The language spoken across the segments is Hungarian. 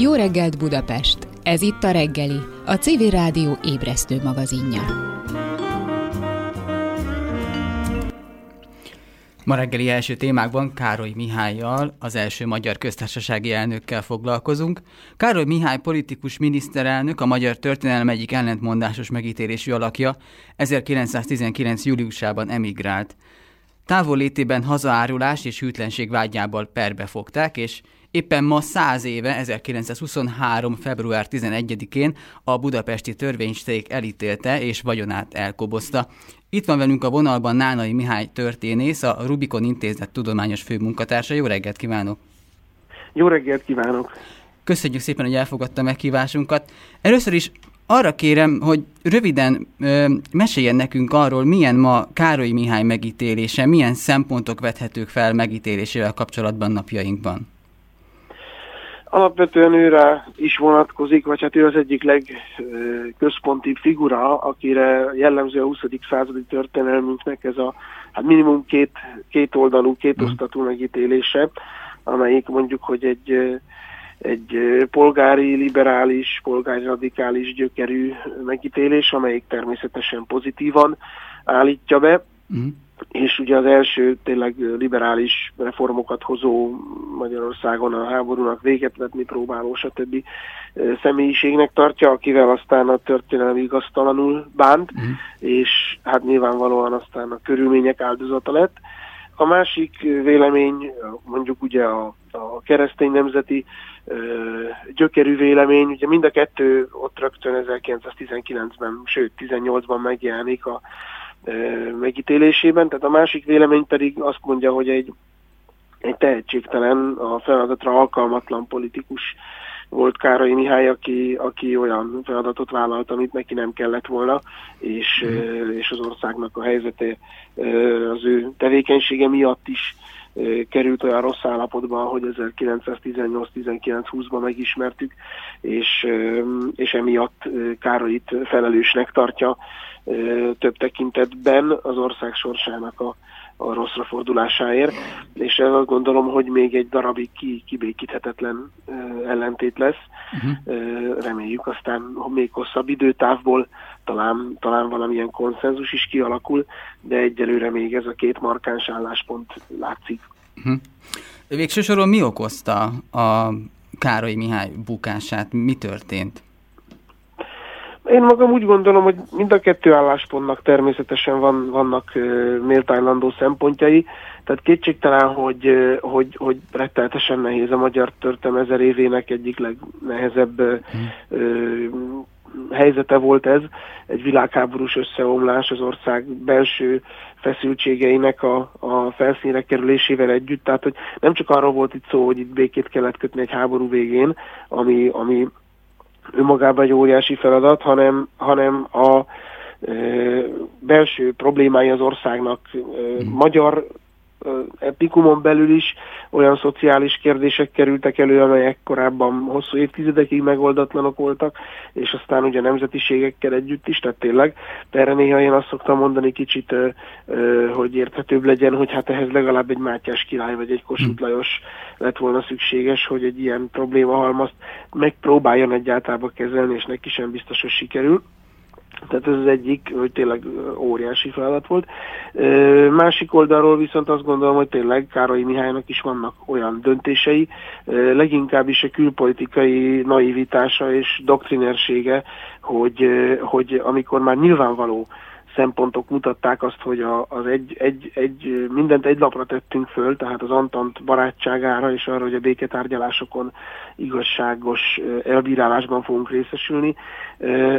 Jó reggelt Budapest! Ez itt a reggeli, a CV Rádió ébresztő magazinja. Ma reggeli első témákban Károly Mihályjal, az első magyar köztársasági elnökkel foglalkozunk. Károly Mihály politikus miniszterelnök, a magyar történelem egyik ellentmondásos megítélésű alakja, 1919. júliusában emigrált. Távollétében hazaárulás és hűtlenség vágyából perbe fogták, és Éppen ma száz éve, 1923. február 11-én a budapesti törvényszék elítélte és vagyonát elkobozta. Itt van velünk a vonalban Nánai Mihály történész, a Rubikon Intézet tudományos főmunkatársa. Jó reggelt kívánok! Jó reggelt kívánok! Köszönjük szépen, hogy elfogadta meghívásunkat. Először is arra kérem, hogy röviden ö, meséljen nekünk arról, milyen ma Károly Mihály megítélése, milyen szempontok vethetők fel megítélésével kapcsolatban napjainkban. Alapvetően őre is vonatkozik, vagy hát ő az egyik legközpontibb figura, akire jellemző a 20. századi történelmünknek ez a hát minimum két, két oldalú, két osztatú megítélése, amelyik mondjuk, hogy egy, egy polgári, liberális, polgári radikális gyökerű megítélés, amelyik természetesen pozitívan állítja be. Uh-huh és ugye az első tényleg liberális reformokat hozó Magyarországon a háborúnak véget vetni próbáló, stb. személyiségnek tartja, akivel aztán a történelmi igaztalanul bánt, uh-huh. és hát nyilvánvalóan aztán a körülmények áldozata lett. A másik vélemény, mondjuk ugye a, a keresztény nemzeti ö, gyökerű vélemény, ugye mind a kettő ott rögtön 1919-ben, sőt 18-ban megjelenik a megítélésében, tehát a másik vélemény pedig azt mondja, hogy egy, egy tehetségtelen, a feladatra alkalmatlan politikus volt Károly Mihály, aki, aki olyan feladatot vállalt, amit neki nem kellett volna, és, mm. és az országnak a helyzete az ő tevékenysége miatt is került olyan rossz állapotban, hogy 1918-19-20-ban megismertük, és, és emiatt Károlyt felelősnek tartja több tekintetben az ország sorsának a, a rosszra fordulásáért, és ez azt gondolom, hogy még egy darabig ki, kibékíthetetlen ellentét lesz. Uh-huh. Reméljük aztán még hosszabb időtávból talán, talán valamilyen konszenzus is kialakul, de egyelőre még ez a két markáns álláspont látszik. Uh-huh. Végső soron mi okozta a Károly Mihály bukását? Mi történt? Én magam úgy gondolom, hogy mind a kettő álláspontnak természetesen van, vannak méltánylandó szempontjai, tehát kétségtelen, hogy, hogy, hogy retteltesen nehéz a magyar történelem ezer évének egyik legnehezebb hmm. helyzete volt ez, egy világháborús összeomlás az ország belső feszültségeinek a, a felszínre kerülésével együtt, tehát hogy nem csak arról volt itt szó, hogy itt békét kellett kötni egy háború végén, ami, ami önmagában egy óriási feladat, hanem, hanem a belső problémái az országnak e, mm. magyar epikumon belül is olyan szociális kérdések kerültek elő, amelyek korábban hosszú évtizedekig megoldatlanok voltak, és aztán ugye nemzetiségekkel együtt is, tehát tényleg. De erre néha én azt szoktam mondani kicsit, hogy érthetőbb legyen, hogy hát ehhez legalább egy Mátyás király vagy egy Kossuth hm. Lajos lett volna szükséges, hogy egy ilyen probléma halmazt megpróbáljon egyáltalán kezelni, és neki sem biztos, hogy sikerül. Tehát ez az egyik, hogy tényleg óriási feladat volt. Másik oldalról viszont azt gondolom, hogy tényleg Károly Mihálynak is vannak olyan döntései, leginkább is a külpolitikai naivitása és doktrinersége, hogy, hogy amikor már nyilvánvaló szempontok mutatták azt, hogy a, az egy, egy, egy, mindent egy lapra tettünk föl, tehát az Antant barátságára és arra, hogy a béketárgyalásokon igazságos elbírálásban fogunk részesülni.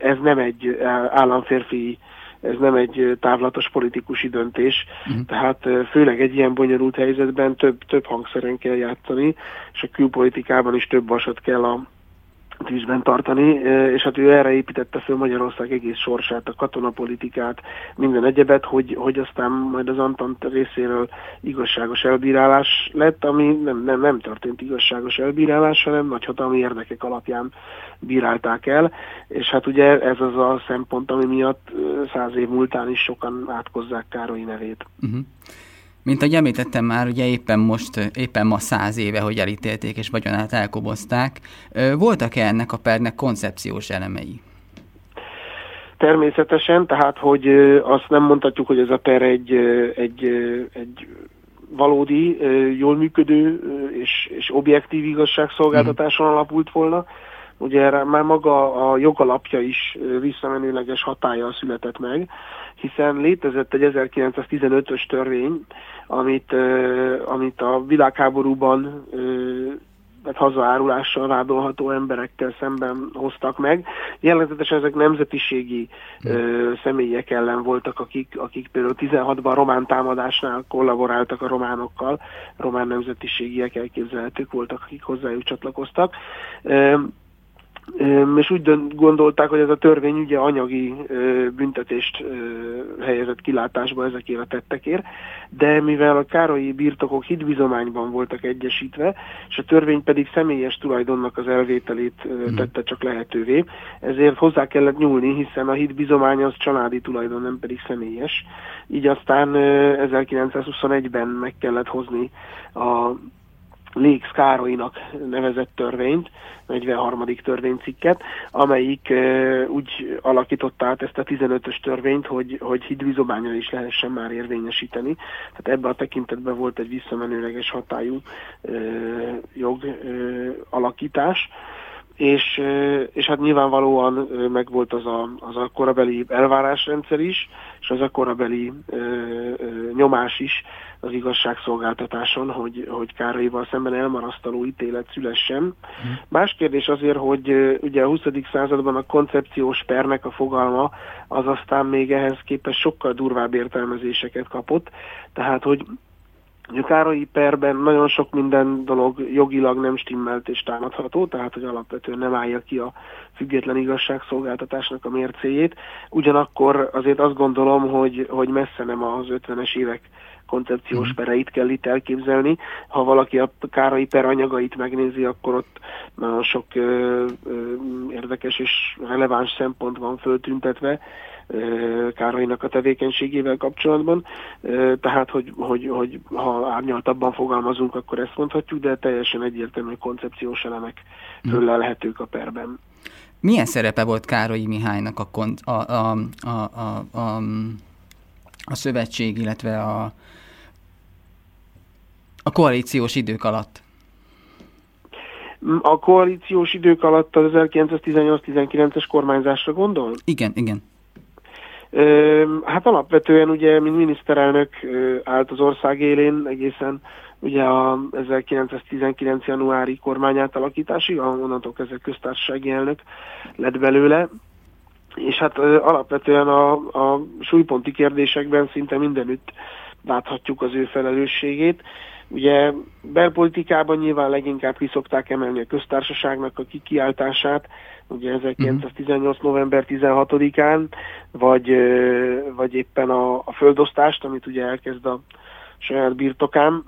Ez nem egy államférfi ez nem egy távlatos politikusi döntés, uh-huh. tehát főleg egy ilyen bonyolult helyzetben több, több hangszeren kell játszani, és a külpolitikában is több vasat kell a, tűzben tartani, és hát ő erre építette föl Magyarország egész sorsát, a katonapolitikát, minden egyebet, hogy, hogy aztán majd az Antant részéről igazságos elbírálás lett, ami nem, nem, nem történt igazságos elbírálás, hanem nagyhatalmi érdekek alapján bírálták el, és hát ugye ez az a szempont, ami miatt száz év múltán is sokan átkozzák Károly nevét. Uh-huh. Mint ahogy említettem már, ugye éppen most, éppen ma száz éve, hogy elítélték és vagyonát elkobozták. Voltak-e ennek a pernek koncepciós elemei? Természetesen, tehát hogy azt nem mondhatjuk, hogy ez a per egy, egy, egy valódi, jól működő és, és objektív igazságszolgáltatáson alapult volna. Ugye erre már maga a jogalapja is visszamenőleges hatája született meg, hiszen létezett egy 1915-ös törvény, amit, amit a világháborúban tehát hazaárulással vádolható emberekkel szemben hoztak meg. Jellegzetesen ezek nemzetiségi ö, személyek ellen voltak, akik, akik például 16-ban román támadásnál kollaboráltak a románokkal, román nemzetiségiek elképzelhetők voltak, akik hozzájuk csatlakoztak. Ö, és úgy gondolták, hogy ez a törvény ugye anyagi büntetést helyezett kilátásba ezekért a tettekért, de mivel a károlyi birtokok hitbizományban voltak egyesítve, és a törvény pedig személyes tulajdonnak az elvételét hmm. tette csak lehetővé, ezért hozzá kellett nyúlni, hiszen a hitbizomány az családi tulajdon, nem pedig személyes. Így aztán 1921-ben meg kellett hozni a Léx Károlynak nevezett törvényt, 43. törvénycikket, amelyik úgy alakította át ezt a 15-ös törvényt, hogy, hogy hidvizományra is lehessen már érvényesíteni. Tehát ebben a tekintetben volt egy visszamenőleges hatályú jog alakítás és, és hát nyilvánvalóan megvolt az a, az a korabeli elvárásrendszer is, és az a korabeli ö, ö, nyomás is az igazságszolgáltatáson, hogy, hogy Károlyval szemben elmarasztaló ítélet szülessen. Mm. Más kérdés azért, hogy ugye a 20. században a koncepciós pernek a fogalma az aztán még ehhez képest sokkal durvább értelmezéseket kapott, tehát hogy a Károlyi perben nagyon sok minden dolog jogilag nem stimmelt és támadható, tehát hogy alapvetően nem állja ki a független igazságszolgáltatásnak a mércéjét. Ugyanakkor azért azt gondolom, hogy, hogy messze nem az 50-es évek koncepciós mm. pereit kell itt elképzelni. Ha valaki a kárai per anyagait megnézi, akkor ott nagyon sok ö, ö, érdekes és releváns szempont van föltüntetve Károlynak a tevékenységével kapcsolatban. Tehát, hogy, hogy, hogy ha árnyaltabban fogalmazunk, akkor ezt mondhatjuk, de teljesen egyértelmű koncepciós elemek mm. föllelhetők a perben. Milyen szerepe volt Károlyi Mihálynak a, kon- a, a, a, a, a, a szövetség, illetve a, a koalíciós idők alatt? A koalíciós idők alatt az 1918-19-es kormányzásra gondol? Igen, igen. Hát alapvetően ugye, mint miniszterelnök állt az ország élén egészen ugye a 1919. januári kormányátalakításig, onnantól kezdve köztársasági elnök lett belőle, és hát alapvetően a, a súlyponti kérdésekben szinte mindenütt láthatjuk az ő felelősségét. Ugye belpolitikában nyilván leginkább kiszokták emelni a köztársaságnak a kikiáltását, ugye 1918. november 16-án, vagy, vagy éppen a, a földosztást, amit ugye elkezd a saját birtokán,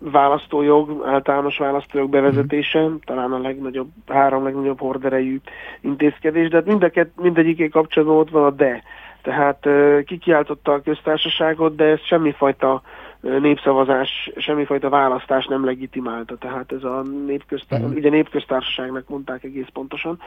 választójog, általános választójog bevezetése, mm. talán a legnagyobb, három legnagyobb horderejű intézkedés, de hát mindeket, mindegyiké kapcsolatban ott van a de. Tehát kikiáltotta a köztársaságot, de ez semmifajta népszavazás, semmifajta választás nem legitimálta, tehát ez a népköztár, uh-huh. ugye népköztársaságnak mondták egész pontosan,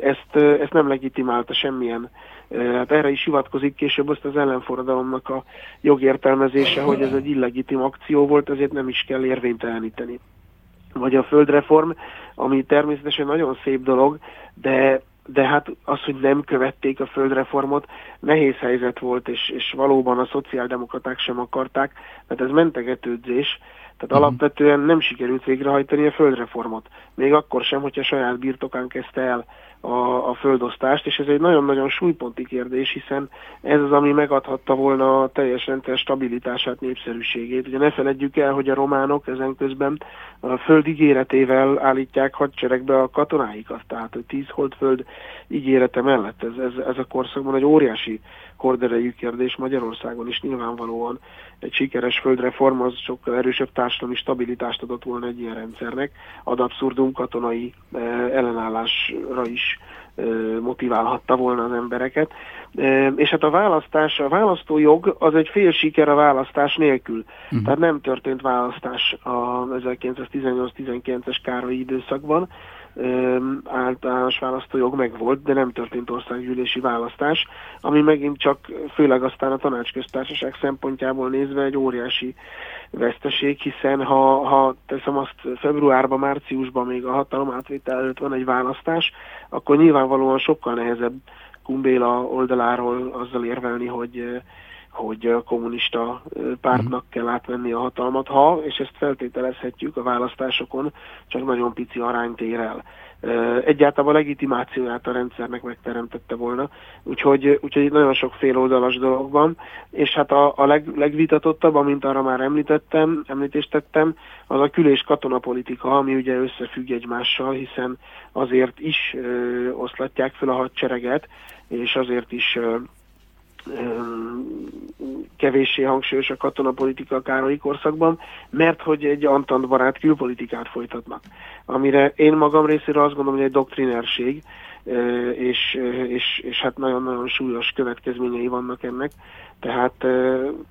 ezt, ezt nem legitimálta semmilyen. Hát erre is hivatkozik később azt az ellenforradalomnak a jogértelmezése, hogy ez egy illegitim akció volt, ezért nem is kell érvényteleníteni. Vagy a földreform, ami természetesen nagyon szép dolog, de de hát az, hogy nem követték a földreformot, nehéz helyzet volt, és, és valóban a szociáldemokraták sem akarták, mert ez mentegetődzés, tehát uh-huh. alapvetően nem sikerült végrehajtani a földreformot. Még akkor sem, hogyha saját birtokán kezdte el a, a földosztást, és ez egy nagyon-nagyon súlyponti kérdés, hiszen ez az, ami megadhatta volna a teljes rendszer stabilitását, népszerűségét. Ugye ne feledjük el, hogy a románok ezen közben a föld ígéretével állítják hadseregbe a katonáikat, tehát hogy tíz föld ígérete mellett. Ez, ez, ez a korszakban egy óriási korderejű kérdés Magyarországon is nyilvánvalóan egy sikeres földreform az sokkal erősebb társadalmi stabilitást adott volna egy ilyen rendszernek, ad abszurdum katonai eh, ellenállásra is motiválhatta volna az embereket. És hát a választás, a választójog az egy fél siker a választás nélkül. Uh-huh. Tehát nem történt választás a 1918-19-es Károlyi időszakban, általános választójog megvolt, de nem történt országgyűlési választás, ami megint csak főleg aztán a tanácsköztársaság szempontjából nézve egy óriási veszteség, hiszen ha, ha teszem azt februárban, márciusban még a hatalom átvétel előtt van egy választás, akkor nyilvánvalóan sokkal nehezebb Kumbéla oldaláról azzal érvelni, hogy hogy a kommunista pártnak mhm. kell átvenni a hatalmat, ha, és ezt feltételezhetjük a választásokon, csak nagyon pici arányt ér el. Egyáltalán a legitimációját a rendszernek megteremtette volna, úgyhogy, úgyhogy nagyon sok féloldalas dolog van, és hát a, a leg, legvitatottabb, amint arra már említettem, említést tettem, az a külés katonapolitika, ami ugye összefügg egymással, hiszen azért is ö, oszlatják fel a hadsereget, és azért is ö, kevéssé hangsúlyos a katonapolitika a Károlyi korszakban, mert hogy egy antant barát külpolitikát folytatnak. Amire én magam részéről azt gondolom, hogy egy doktrinerség, és, és, és hát nagyon-nagyon súlyos következményei vannak ennek, tehát,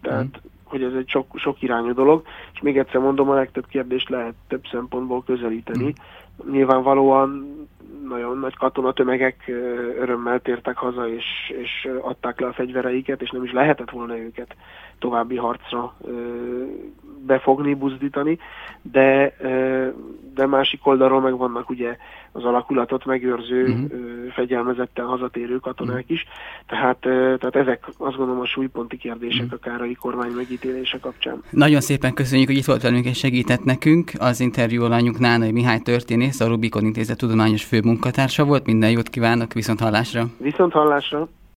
tehát mm. hogy ez egy sok, sok irányú dolog, és még egyszer mondom, a legtöbb kérdést lehet több szempontból közelíteni. Mm. Nyilvánvalóan nagyon nagy katonatömegek örömmel tértek haza, és, és adták le a fegyvereiket, és nem is lehetett volna őket további harcra befogni, buzdítani, de, de másik oldalról meg vannak ugye az alakulatot megőrző, uh-huh. fegyelmezetten hazatérő katonák is, tehát, tehát ezek azt gondolom a súlyponti kérdések uh-huh. a kárai kormány megítélése kapcsán. Nagyon szépen köszönjük, hogy itt volt velünk és segített nekünk. Az interjú alanyunk Nánai Mihály történész, a Rubikon Intézet tudományos főmunkatársa volt. Minden jót kívánok, viszont hallásra! Viszont hallásra!